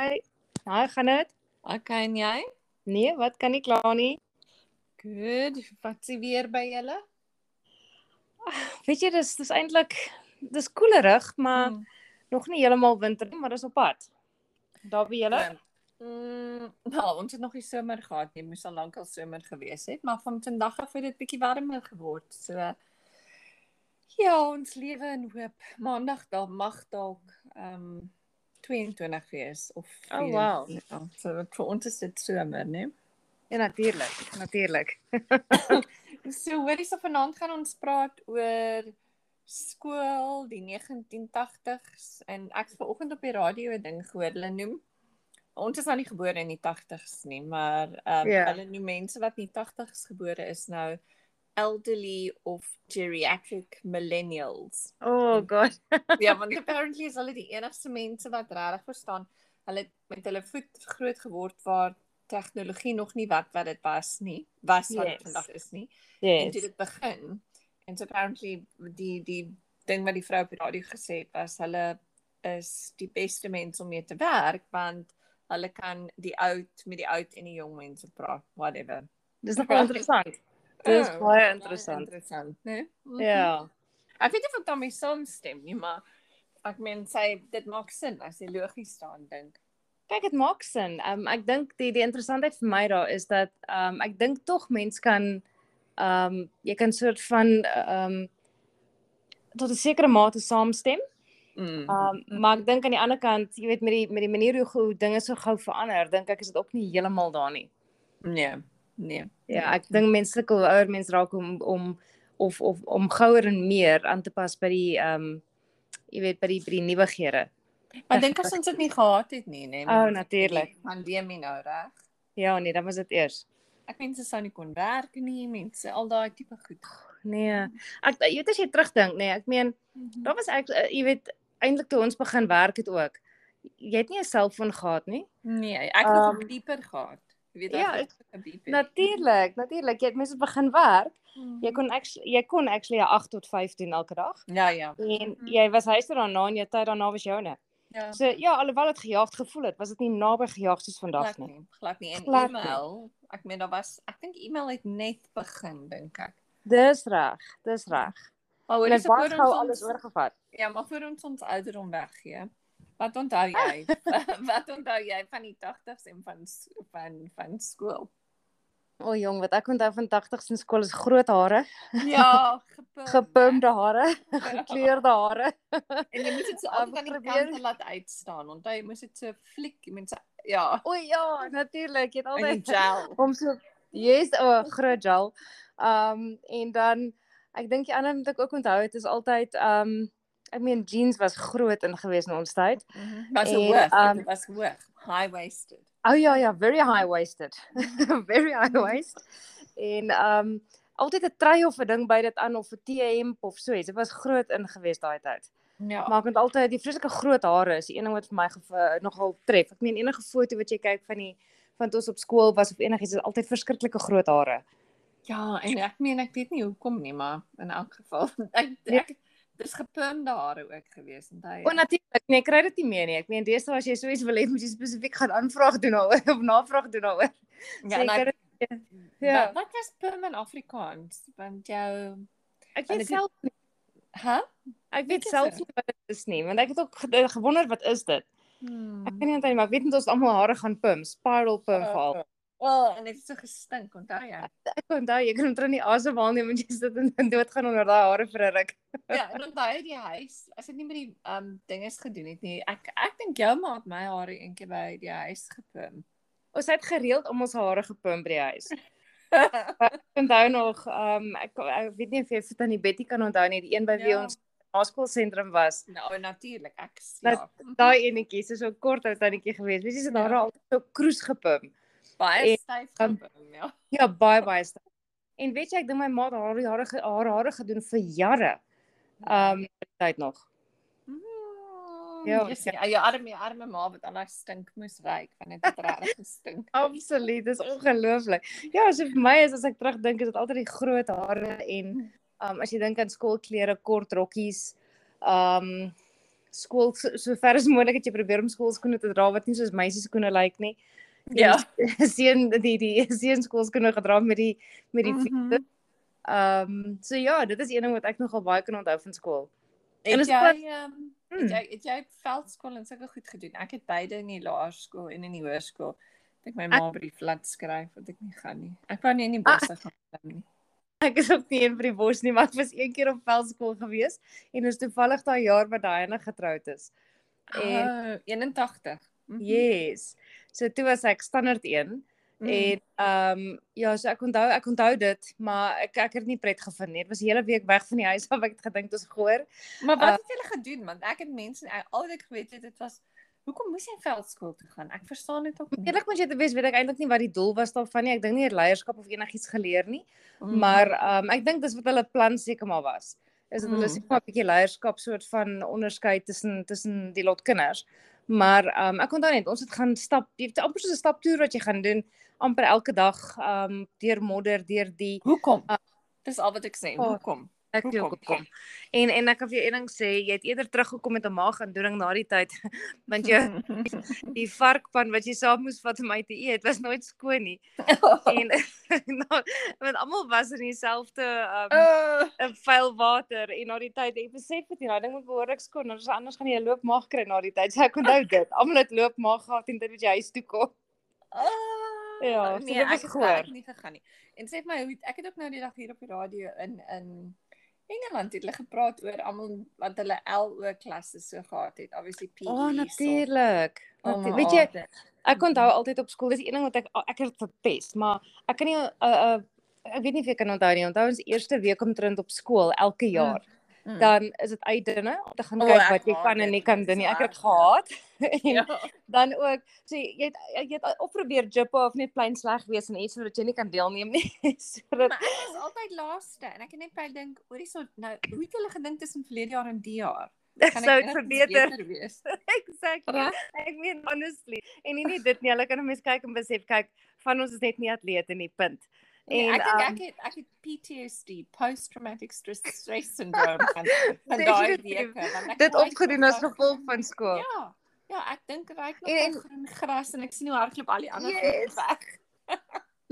Haai, gaan dit? Okay, en jy? Nee, wat kan nie kla nie. Good. Wat s'ie weer by julle? Weet jy, dis dis eintlik dis koelerig, maar Hmm. nog nie heeltemal winter nie, maar dis op pad. Daar by julle? Mm, nou, ons het nog nie somer gehad nie. Moes al lank al somer gewees het, maar van vandag af het dit bietjie warmer geword. So ja, ons lewe in hoop. Maandag dalk mag dalk ehm um, 22 wees of Oh, wow. 24. Ja, so vir ons is dit somer, né? Ja, natuurlik, natuurlik. So hoorie so vanaand gaan ons praat oor skool, die 1980s en ek het vanoggend op die radio 'n ding gehoor hulle noem ons is nou nie gebore in die 80s nie, maar ehm um, Ja. hulle noem mense wat in die 80s gebore is nou elderly of geriatric millennials. Oh god. ja, want apparently is hulle die enigste mense wat regtig verstaan. Hulle het met hulle voet groot geword waar tegnologie nog nie wat wat dit was nie. Was wat Yes. vandag is nie. En toe Yes. dit begin en so apparently die die ding wat die vrou op die radio gesê het was hulle is die beste mense om mee te werk want hulle kan die oud met die oud en die jong mense praat whatever. Dis nogal interessant. Dis Oh, baie interessant. Interessant, né? Nee? Ja. Ek weet nie of ek daarmee saamstem nie, maar ek meen sy dit maak sin as jy logies staan dink. Kyk, dit maak sin. Um ek dink die die interessantheid vir my daar is dat um ek dink tog mens kan um jy kan soort van um tot 'n sekere mate saamstem. Mm. Um maar ek dink aan die ander kant, jy weet met die met die manier hoe hoe dinge so gou verander, dink ek is dit ook nie heeltemal daar nie. Nee. Nee. Ja, ek dink menslike hoe ouer mens raak om om of of om gouer en meer aan te pas by die um jy weet by die by die nuwighede. Maar ek dink as ons dit nie gehad het nie, nê. Oh, natuurlik. Pandemie nou reg. Ja, nee, dan was dit eers. Ek mense sou nie kon werk nie, mense al daai tipe goed. Nee. Ek jy weet as jy terugdink, nee, ek meen daar was ek uh, jy weet eintlik toe ons begin werk het ook. Jy het nie 'n selfoon gehad nie. Nee, ek het nog Um, 'n beeper gehad. Weet ja, ek- groot beeper. Natuurlik, natuurlik. Jy het mense begin werk. Mhm. Jy kon actually jy kon actually 'n 8 tot 5 doen elke dag. Ja, ja. En Mhm. jy was huis toe daarna en jou tyd daarna was joune. Ja. So ja, alhoewel dit gejaagd gevoel het, was dit nie naby gejaag soos vandag Glad nie. nie, glad nie. En Glad nie. e-mail, ek meen daar was ek dink e-mail het net begin dink ek. Dis reg, dis reg. Maar hoor dit was gou alles oorgevat. Ja, maar voor ons ons ouderdom weggee. Wat onthou jy? wat onthou jy van die 80s en van van van skool? O jong, wat ek onthou van 80s in skool is groot hare, Ja, gepump. gepumde hare, gekleurde hare. En jy moet dit so altyd aan die kante laat uitstaan. Onthou jy moet dit so fliek, so ja, O ja, natuurlik, jy het altyd om so Yes, o oh, groot gel. Um en dan ek dink die ander wat ek ook onthou het is altyd um ek meen jeans was groot in gewees in ons tyd. Was so En, hoog, um, was hoog, high waisted. Oh, ja ja, very high waisted. very high waist. En um altyd 'n trui of 'n ding by dit aan of 'n T-hemp of so iets. Dit was groot in gewees daai tyd. Ja. Maar ek het altyd die vreeslike groot hare is die een ding wat vir my geva- nogal tref. Ek meen enige foto wat jy kyk van die van toe ons op skool was of enigiets is altyd verskriklike groot hare. Ja, en ek meen ek weet nie hoekom nie, maar in elk geval ek, Ja. ek dis gepumde hare ook gewees en daai. O natuurlik, nee, kry dit nie meer nie. Ek meen deesdae as jy so iets wil hê, moet jy spesifiek gaan aanvraag doen daaroor of navraag doen daaroor. ja, kry ek, dit- ja. Wat, wat was pum in Afrikaans? Want jou Ek weet self nie. Hæ? Ek Weet jy self so? nie wat dit is nie, want ek het ook ge- gewonder wat is dit? Hmm. Ek weet nie onthou nie, maar ek weet net ons almal hare gaan pump, spiral pump veral. Oh, en dit het so gestink, onthou jy? Ek onthou jy kan omtrent nie asemhaal nie want jy sit en en doodgaan onder daai hare vir 'n ruk. Ja, en onthou die huis, as ek nie met die um dinges gedoen het nie. Ek ek dink jou ma het my hare eendag by die huis gepum. Ons het gereeld om ons hare gepump by die huis. Ek onthou nog, um ek, ek weet nie of jy vir tannie Betty kan onthou nie, die een by wie Ja. ons naskoolsentrum was. nou, natuurlik, ek s- Dat- ja. Daai enetjie, so so kort ou tannetjie gewees. Weet jy sy het hare Ja. altyd so kroes gepump. Baie styf um, gepum, ja. Ja, baie baie sterk. En weet jy, ek dink my ma het haar hare haar hare gedoen vir jare. Um tyd nog. Mm, ja, yes, ja. ja, jou arme arme ma wat al daai stink moes ryk, want dit het regtig gestink. Absoluut, dis ongelooflik. Ja, so vir my is as ek terugdink, is dit altyd die groot hare en um as jy dink aan skoolklere, kort rokkies. Um skool so, so ver as moontlik het jy probeer om skoolskoene te dra wat nie soos meisieskoene lyk nie. Ja. Seun die die seun skoolskoene gedra met die met die Mhm. voete. Ehm um, so ja, dit is een ding wat ek nogal baie kan onthou van skool. En Het jy ehm Hmm. het jy het jy veldskool en sulke goed gedoen? Ek het beide in die laerskool en in die hoërskool. Ek my ma brief laat skryf dat ek nie gaan nie. Ek wou nie in die Ah. bosse gaan klim nie. Ek is ook nie een vir die bos nie, maar ek was een keer op veldskool gewees en is toevallig daai jaar wat Diana getroud is. En Oh, 81. Mhm. yes. So toe was ek standaard 1 Mm. en ehm um, ja, so ek onthou ek onthou dit, maar ek ek het dit nie pret gevind nie. Dit was die hele week weg van die huis af. Ek het gedink dit is goor. Maar wat Uh, het julle gedoen? Want ek het mense ek- al wat ek geweet het dit was hoekom moes jy veldskool toe gaan? Ek verstaan dit ook nie. Eerlik moet jy te wees, weet ek eintlik nie wat die doel was daarvan nie. Ek dink nie het leierskap of enigiets geleer nie. Mm. Maar ehm um, ek dink dis wat hulle plan seker maar was. Is dat hulle Mm. seker maar 'n bietjie leierskap soort van onderskei tussen tussen die lot kinders. Maar um, ek onthou net ons het gaan stap, jy het amper so 'n staptoer wat jy gaan doen amper elke dag um, deur modder, deur die hoekom? Ah. Dis al wat ek sê. Oh. Hoekom? Ek ook Hoekom? hoekom. En en ek kan vir jou een ding sê, jy het eerder teruggekom met 'n maagandoening na die tyd want jou die varkpan wat jy saam moes vat om my te eet was nooit skoon nie. En nou, want almal was in dieselfde um, Uh, vuil water en na die tyd ek besef dit daai ding moet behoorlik skoon, anders anders gaan jy 'n loopmaag kry na die tyd. So ek onthou dit. Almal het loopmaag gehad teen tyd wat jy huis toe kom. uh, Ja, so nee, dit was ek het goor. werk nie gegaan nie. En sê vir my ek het ook nou die dag hier op die radio in in Engeland het hulle gepraat oor almal wat hulle LO klasse so gehad het. Obviously PE. O, oh, so- natuurlik. Oh, Natu my weet jy, ek onthou altyd op skool, dis een ding wat ek ek het verpes, maar ek kan nie 'n uh, uh, ek weet nie of jy kan onthou nie. Onthou ons eerste week omtrent op skool elke jaar. Mm. Dan is dit uitdinne om te gaan O, kyk wat jy kan en dit. nie kan doen is nie. Ek het erg, gehaat. En Ja. dan ook so jy het jy het op probeer jippe of net plain sleg wees en iets sodat jy nie kan deelneem nie. sodat Maar ek was altyd laaste en ek het net by dink, hoorie so nou, hoe het hulle gedink tussen verlede jaar en die jaar? Kan sou dit verbeter. beter wees? Exactly. Reg? Ek meen honestly. En nie net dit nie, hulle kan 'n mens kyk en besef kyk van ons is net nie atlete nie, punt. En ek dink um, ek het ek het PTSD, post traumatic stress stress syndrome van van daai weke want ek dit opgedoen as gevolg van skool. Ja. Ja, ek dink ryk nog En- en, en- groen gras en ek sien hoe hardloop al die ander Yes. weg.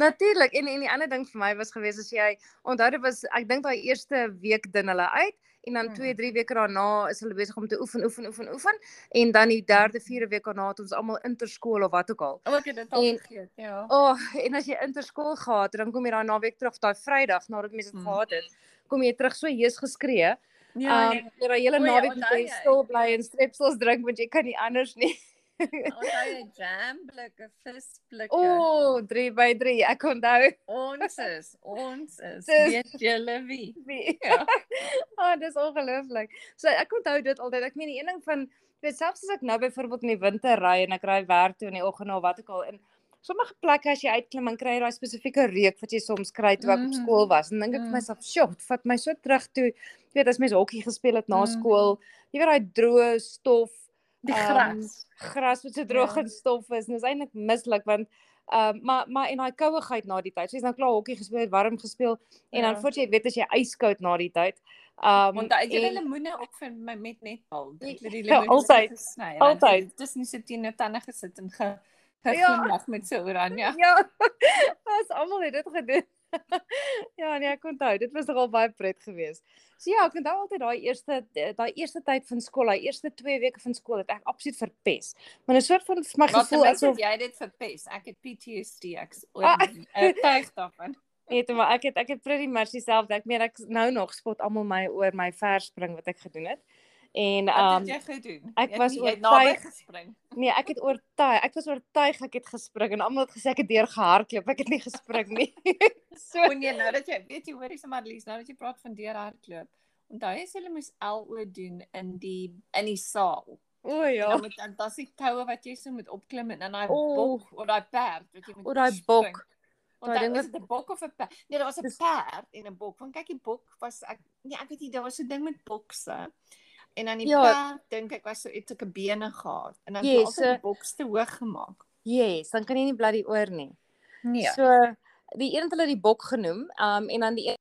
Natuurlik. En en die ander ding vir my was gewees as jy onthou dit was ek dink daai eerste week din hulle uit en dan Mm. 2, 3 weke daarna is hulle besig om te oefen, oefen, oefen, oefen en dan die derde, vierde week daarna het ons almal interskool of wat ook al. O, ek het dit al vergeet, ja. O, oh, en as jy interskool gehad het, dan kom jy daai naweek terug, daai Vrydag nadat mense dit Mm. gehad het, kom jy terug so heus geskree. Ja, Um, jy daai hele ja, naweek moet jy? stil bly en strepsels drink want jy kan nie anders nie. Onthou jy jam blikke, vis blikke. O, oh, 3 by 3. Ek onthou. Ons is, ons is. Dis- Weet julle wie? wie. Ja. Ah, dis ongelooflik. So ek onthou dit altyd. Ek meen die een ding van weet selfs as ek nou byvoorbeeld in die winter ry en ek ry werk toe in die oggend of wat ook al en sommige plekke as jy uitklim dan kry jy daai spesifieke reuk wat jy soms kry toe ek op Mhm. skool was en dink ek vir Mm. myself, "Sjoe, vat my so terug toe." Jy weet as mens hokkie gespeel het na Mm. skool, jy weet daai droë stof Die Ehm, gras. gras wat so droog Ja. en stof is en dit is eintlik mislik want ehm uh, maar maar en daai kouigheid na die tyd. So jy's nou klaar hokkie gespeel, warm gespeel en dan Ja. voor jy weet as jy yskoud na die tyd. Ehm um, Want jy en- lemoene op vir my met netbal. Ek het die Ja, lemoene altyd. gesny. Altyd. Dis nie sit teen jou tande gesit en ge Ja. geglimlag met so oranje. Ja. Ons almal het dit gedoen. ja, nee, ek onthou, dit was nogal baie pret geweest. So ja, ek onthou altyd daai eerste daai eerste tyd van skool, daai eerste 2 weke van skool het ek absoluut verpes. Maar 'n soort van my Wat gevoel asof asof jy dit verpes. Ek het PTSD ek is Ah. oortuig daarvan. Weet maar ek het ek het pretty much dieselfde. Ek meen ek nou nog spot almal my oor my verspring wat ek gedoen het. En Wat ehm het jy gedoen? ek Jy was jy naby oortuig- gespring. nee, ek het oortuig. Ek was oortuig ek het gespring en almal het gesê ek het deur gehardloop. Ek het nie gespring nie. so Kon jy nou dat jy weet jy hoor hierse Marlies, nou dat jy praat van deur hardloop. Onthou jy hulle moes LO doen in die in die saal. o Ja. ja. Dan met dan daar's die toue wat jy so moet opklim en dan daai O. bok of daai perd wat jy moet O, daai bok. Want Daai ding is dit 'n bok of 'n perd? Nee, daar was 'n perd en 'n bok. Want kyk die bok was ek nee, ek weet nie, daar was so 'n ding met bokse. En dan die Ja. perd dink ek was so iets ek 'n bene gehad en dan het Yes, altyd so- die boks te hoog gemaak. Yes, dan kan jy nie bloody oor nie. Nee. So die een het hulle die bok genoem, um en dan die een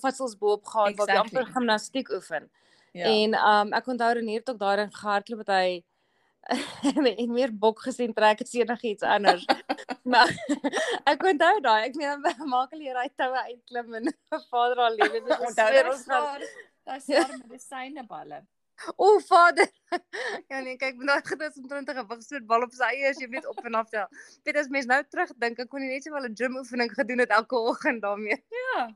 vatsels bo-op gehad waar jy Exactly. amper gimnastiek oefen. Ja. En um ek onthou dan hier tot daarin gehardloop het hy en meer bok gesien trek as enigiets anders. maar ek onthou daai, ek meen maak hulle hierdie toue uitklim en vader al lewe dis Onthou ons daar. Daar's daar medisyne balle. O vader. ja nee, kyk, nou gedus om 20 gewig so bal op sy eie as jy weet op en af tel. Weet as mens nou terugdink, ek kon net so wel 'n gym oefening gedoen het elke oggend daarmee. Ja.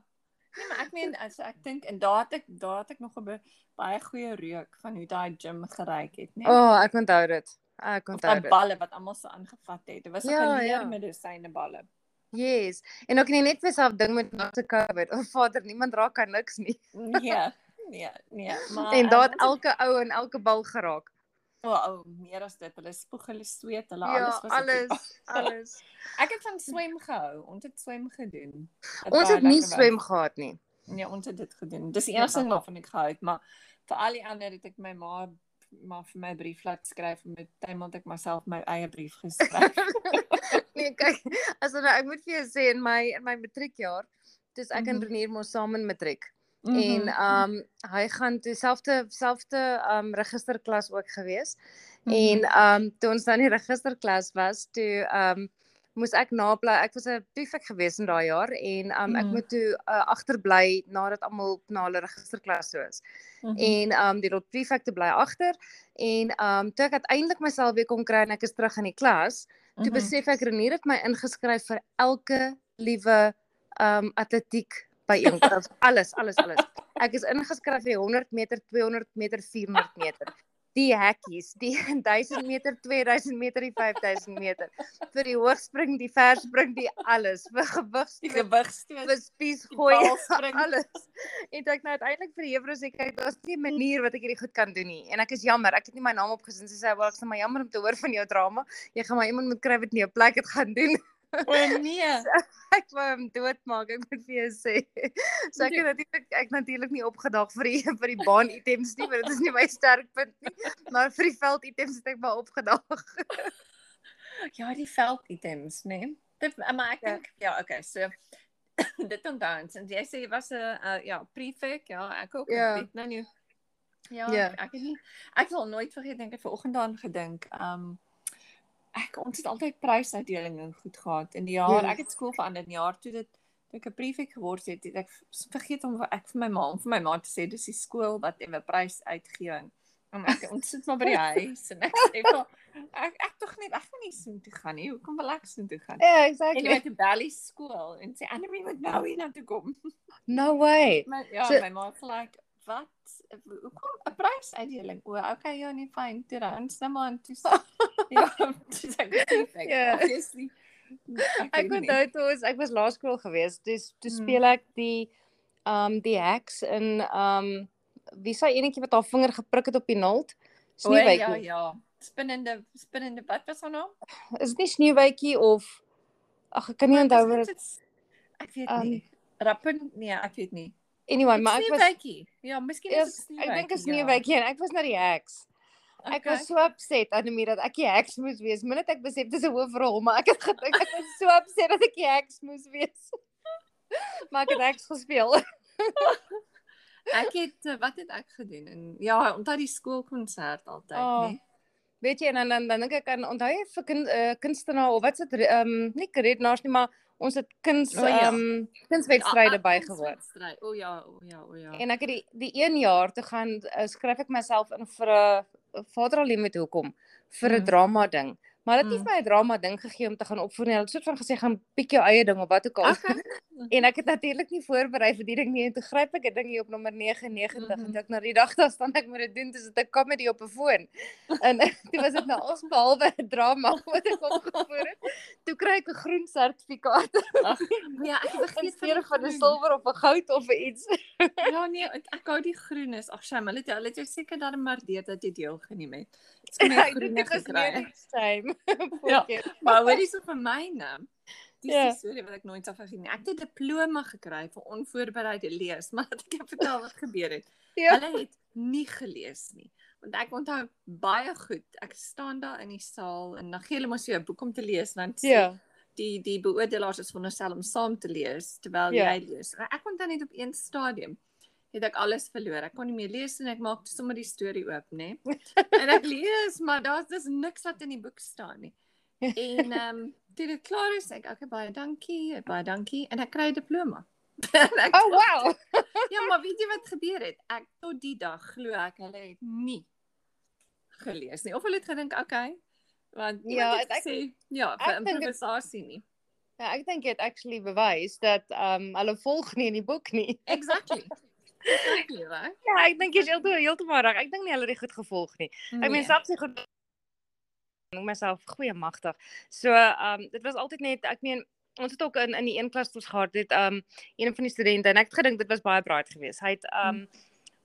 Nee, maar ek meen as ek dink en daar het ek daar het ek nog 'n baie goeie reuk van hoe daai gym geryk het, né? O, oh, ek onthou dit. Ek onthou daai dit. balle wat almal so aangevat het. Dit was Ja, 'n leer ja. medisyne balle. Yes. En ook nie net vir self ding met na se COVID. O vader, niemand raak aan niks nie. Nee. Nee, nee, maar en daar ehm, het elke ou en elke bal geraak. O, oh, meer as dit. Hulle spoeg, hulle sweet, hulle Ja, alles was alles, alles. Ek het van swem gehou. Ons het swem gedoen. Wat Ons het nie swem gehad nie. Nee, ons het dit gedoen. Dis die enigste ding waarvan ek gehou het, maar vir al die ander het ek my ma maar vir my brief laat skryf en met tyd moet ek myself my eie brief geskryf. nee, kyk, as nou ek moet vir jou sê in my in my matriekjaar, dis ek en Mhm. Renier mos saam in matriek. Mhm. En um hy gaan dieselfde selfde um registerklas ook gewees. Mhm. En um toe ons dan die registerklas was, toe um moes ek nably. Ek was 'n prefek gewees in daai jaar en um ek Mhm. moet toe uh, agterbly nadat almal na hulle registerklas toe is. Mhm. En um die lot prefekte bly agter en um toe ek uiteindelik myself weer kon kry en ek is terug in die klas, toe Mhm. besef ek Renier het my ingeskryf vir elke liewe um atletiek byeenkoms. alles, alles, alles. Ek is ingeskryf vir 100 meter, 200 meter, 400 meter. Die hekkies, die 1000 meter, 2000 meter, die 5000 meter. Vir die hoogspring, die verspring, die alles. Vir die gewigstoot, gewigstoot. vir spies gooi, alles. En toe ek nou uiteindelik vir die juffrou sê kyk, daar's nie 'n manier wat ek hierdie goed kan doen nie. En ek is jammer, ek het nie my naam opgesin. Sy sê, "Wel, ek is maar jammer om te hoor van jou drama. Jy gaan maar iemand moet kry wat in jou plek het gaan doen." O nee. ek wou hom doodmaak, ek moet vir jou sê. So ek het natuurlik ek natuurlik nie opgedag vir die vir die baan items nie, want dit is nie my sterkpunt nie. Maar vir die veld items het ek maar opgedag. Ja, die veld items, né? Nee? Dit maar ek Ja. dink ja, okay, so dit onthou. En jy sê jy was 'n uh, ja, prefek, ja, ek ook. Ja. Ek weet nou nie. Ja, Ja. ek, ek het nie ek sal nooit vergeet dink ek vanoggend daaraan gedink. Um ek ons het altyd prysuitdelings en goed gehad in die jaar. Ja. Ek het skool verander in die jaar toe dit toe ek 'n prefek geword het, het ek vergeet om ek vir my ma om vir my ma te sê dis die skool wat 'n prys uitgee. En ek ons sit maar by die huis en ek sê vir ek ek tog net ek gaan nie soheen toe gaan nie. Hoekom wil ek soheen toe gaan? Ja, En exactly. jy het bel die skool en sê Annelie moet nou hier na toe kom. No way. Maar ja, So- my ma was like wat hoekom 'n prysuitdeling? O, okay, ja, nee, fyn. Toe dan stem maar en toe ja, toe sê ek prefek. Ja. Obviously. Ek onthou toe ons ek was laerskool gewees. Dis toe Hmm. speel ek die um die heks in um wie sê enetjie wat haar vinger geprik het op die naald? O, ja, Sneeuwwitjie. ja. Spinnende spinnende wat was haar naam? Is dit nie Sneeuwwitjie of Ag ek kan nie onthou dis wat dit Ek weet Um, nie. Rappen? Nee, ek weet nie. Anyway, maar ek was Sneeuwwitjie. Ja, miskien is is, dit ek dink 'n Sneeuwwitjie, ja. En ek was na die heks. Ek Okay. was so upset aan die dat ek die heks moes wees. Minnet ek besef dis 'n hoofrol, maar ek het gedink ek was so upset dat ek die heks moes wees. maar ek het heks gespeel. Ek het eh, wat het ek gedoen? En ja, onthou die skoolkonsert altyd, Oh, oh, nee. Weet jy en dan dan dan dink ek aan onthou jy vir kind, uh, kunstenaar of wat se ehm um, nie redenaars nie, maar ons het kuns ja. ehm um, kunswedstryde bygewoon. Wedstryd. O ja, o ja, o ja. En ek het die die een jaar te gaan uh, skryf ek myself in vir 'n vader al moet hoekom vir 'n Mm. drama ding. Maar dit het Mm. vir my 'n drama ding gegee om te gaan opvoer nie. Hulle het soort van gesê gaan piek jou eie ding of wat ook al. Okay. En ek het natuurlik nie voorberei vir die ding nie en toe gryp ek 'n ding hier op nommer 99 mm Mhm. -hmm. en ek na die dag daar staan ek moet dit doen, dis dit 'n comedy op 'n foon. En toe was dit nou alles behalwe 'n drama wat ek opgevoer het. Toe kry ek 'n groen sertifikaat Ag, ja, ek vergeet steede van 'n silwer of 'n goud of iets. Ja nee, ek, hou die groen is. Ag, shame, hulle het hulle het jou seker maar dit dat jy deelgeneem het. Jy Ek dink groen dit gekry. Ja. Ja. Maar hoor hierso vir myne. Dis Ja. die storie wat ek nooit sal vergeet nie. Ek het 'n diploma gekry vir onvoorbereide lees, maar ek het vertel wat gebeur het. Ja. Hulle het nie gelees nie. Want ek onthou baie goed. Ek staan daar in die saal en dan gee hulle mos jou 'n boek om te lees en dan sê Ja. die die beoordelaars is veronderstel om saam te lees terwyl Ja. jy lees. En Ek onthou net op een stadium het ek alles verloor. Ek kon nie meer lees en ek maak sommer die storie oop, nê. En ek lees, maar daar's dis niks wat in die boek staan nie. En ehm um, toe dit klaar is, ek okay, baie dankie, baie dankie en ek kry 'n diploma. ek, Oh wow. ja, maar weet jy wat gebeur het? Ek tot die dag glo ek hulle het nie gelees nie. Of hulle het gedink, okay, want Ja, het ek- gesê ja, ek vir dink dit- improvisasie nie. Ja, ek dink het actually bewys dat ehm um, hulle volg nie in die boek nie. Exactly. Exactly, right? Ja, ek dink jy's heeltemal heeltemal reg. Ek dink nie hulle het goed gevolg nie. Ek Nee. meen selfs nie goed ek myself goeie magtig. So ehm um, dit was altyd net ek meen ons het ook in in die een klas ons gehad het ehm um, een van die studente en ek het gedink dit was baie braai geweest. Hy het ehm um,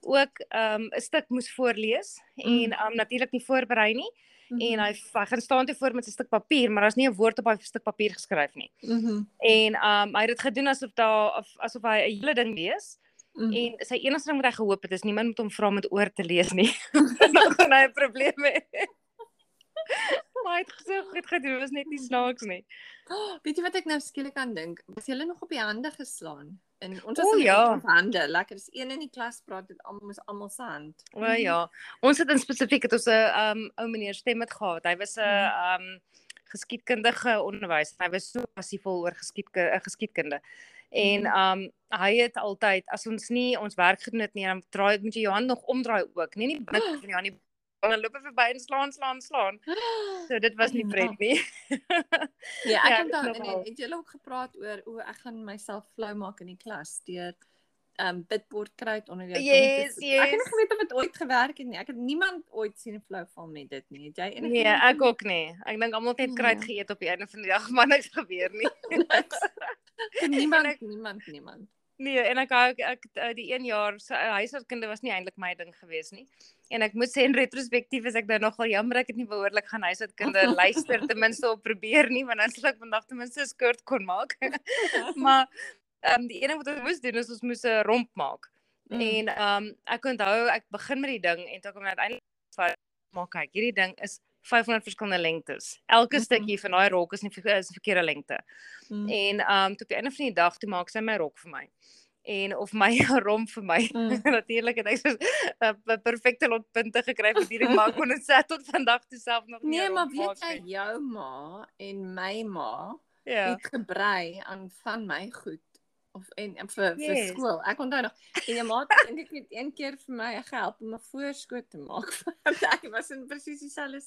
ook ehm um, 'n stuk moes voorlees en ehm um, natuurlik nie voorberei nie Mhm. en hy hy gaan staan toe voor met 'n stuk papier, maar daar's nie 'n woord op daai stuk papier geskryf nie. Mhm. En ehm um, hy het dit gedoen asof daar of asof hy 'n hele ding lees Mhm. en sy enigste ding wat hy gehoop het is niemand moet hom vra om dit oor te lees nie. Dan gaan hy 'n probleem hê. maar hy het so goed gedoen, dit was net nie snaaks nie. Oh, weet jy wat ek nou skielik aan dink? Was jy nog op die hande geslaan? En ons was in ja. ons hande. Lekker, dis een in die klas praat dit almal moes almal se hand. O ja. Ons het in spesifiek het ons 'n um ou meneer stem het gehad. Hy was 'n um geskiedkundige onderwyser. Hy was so passievol oor geskiedkunde, geskiedkunde. En um hy het altyd as ons nie ons werk gedoen het nie, dan draai moet jy jou hand nog omdraai ook. Nee, nie binne van jou hand nie. Dan loop hy verby en slaan slaan slaan. So dit was nie Ja. pret nie. Ja, ek Ja, het dan en het julle ook gepraat oor hoe ek gaan myself flou maak in die klas deur um bidbord kruit onder jou Yes, tong sit. Ek het yes. nie geweet of dit ooit gewerk het nie. Ek het niemand ooit sien flou val met dit nie. Het jy enige Nee, ek ook nie. Ek dink almal het net kruit Ja. geëet op die einde van die dag, maar niks gebeur nie. niemand ek- niemand niemand. Nee, en ek ek, ek uh, die 1 jaar se uh, huishoudkunde was nie eintlik my ding gewees nie. En ek moet sê in retrospektief is ek nou nogal jammer ek het nie behoorlik gaan huishoudkunde luister ten minste op probeer nie, want dan sou ek vandag ten minste 'n skirt kon maak. maar ehm um, die ene wat ons moes doen is ons moes 'n romp maak. Mm. En ehm um, ek onthou ek begin met die ding en toe kom ek uiteindelik maar kyk, hierdie ding is 500 verskillende lengtes. Elke Mhm. stukkie van daai rok is nie is 'n verkeerde lengte. Mm. En ehm um, toe op die einde van die dag toe maak sy my rok vir my. En of my romp vir my. Mm. Natuurlik het ek so 'n perfekte lot punte gekry vir hierdie maak kon dit sê tot vandag toe self nog nie. Nee, maar weet jy jou ma en my ma Ja. het gebrei aan van my goed of en, en vir vir Yes. skool. Ek onthou nog en jou ma het dink ek net een keer vir my gehelp om 'n voorskoot te maak. Ek was in presies dieselfde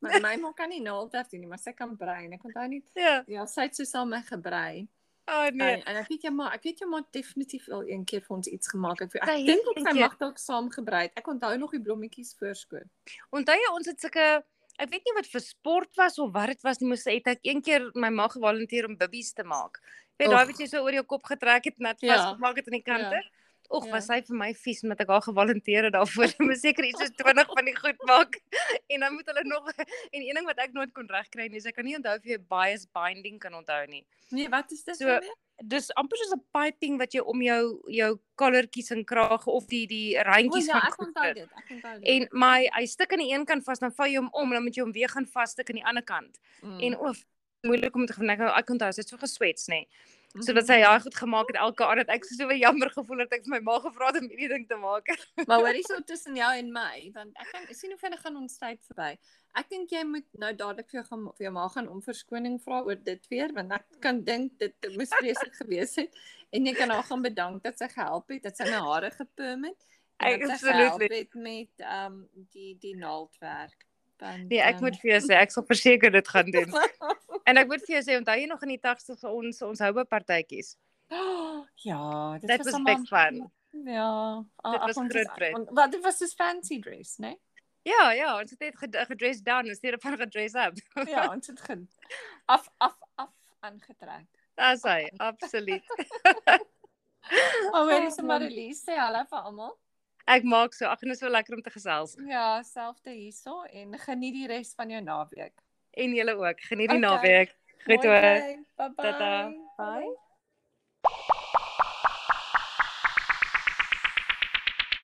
maar my ma kan nie naaldaf doen nie, maar sy kan brei en ek onthou nie Ja. ja, sy het so saam my gebrei. Oh nee. En, en ek weet jy maar, ek weet jy maar definitief al een keer vir ons iets gemaak. Ek, ek het dink ook sy mag dalk saam gebrei. het. Ek onthou nog die blommetjies voorskoot. Onthou jy ons het sulke ek weet nie wat vir sport was of wat dit was nie, moes het ek een keer my ma gevolunteer om bibbies te maak. Jy weet daai wat jy so oor jou kop getrek het net Ja. vasgemaak het aan die kante. Ja. Och, Ja. was sy vir my vies omdat ek haar gevolunteer het daarvoor. Sy moet seker iets soos 20 van die goed maak. En dan moet hulle nog en een ding wat ek nooit kon regkry nie, is ek kan nie onthou of jy bias binding kan onthou nie. Nee, wat is dit So? Dis amper soos 'n piping wat jy om jou jou kollertjies en kraag of die die O randjies ja, van ek goed onthou sit. dit. Ek onthou dit. En my hy stik aan die een kant vas, dan val jy hom om, dan moet jy hom weer gaan vasstik aan die ander kant. Mm. En of moeilik om te gaan ek ek onthou, het so geswets nê. Nee. Mhm. Sodat sy daai goed gemaak het elke aand dat ek so so jammer gevoel het ek vir my ma gevra het om hierdie ding te maak. Maar hoorie so tussen jou en my, want ek kan sien hoe vinnig gaan ons tyd verby. Ek dink jy moet nou dadelik vir jou gaan vir jou ma gaan om verskoning vra oor dit weer, want ek kan dink dit moes vreeslik gewees het en jy kan haar gaan bedank dat sy gehelp het, dat sy my hare geperm het. Absolutely. het met ehm um, die die naaldwerk. Want, Nee, ek ehm, moet vir jou sê ek sal verseker dit gaan doen. En ek moet vir jou sê onthou jy nog in die 80's ons ons houe partytjies. ja, dit was was big fun. Ja, Dit was groot is- pret. Wat dit was dus fancy dress, né? Nee? Ja, ja, ons het net ged- gedress down in steede van gedress up. Ja, ons het ge af af af aangetrek. Dis hy, absoluut. Oh, hoorie Oh, se man. Marilies sê hallo vir almal. Ek maak so, ag dit is so lekker om te gesels. Ja, selfde hierso en geniet die res van jou naweek. En julle ook. Geniet die Okay. naweek. Mooi hoor. Bye bye. Tata. Bye.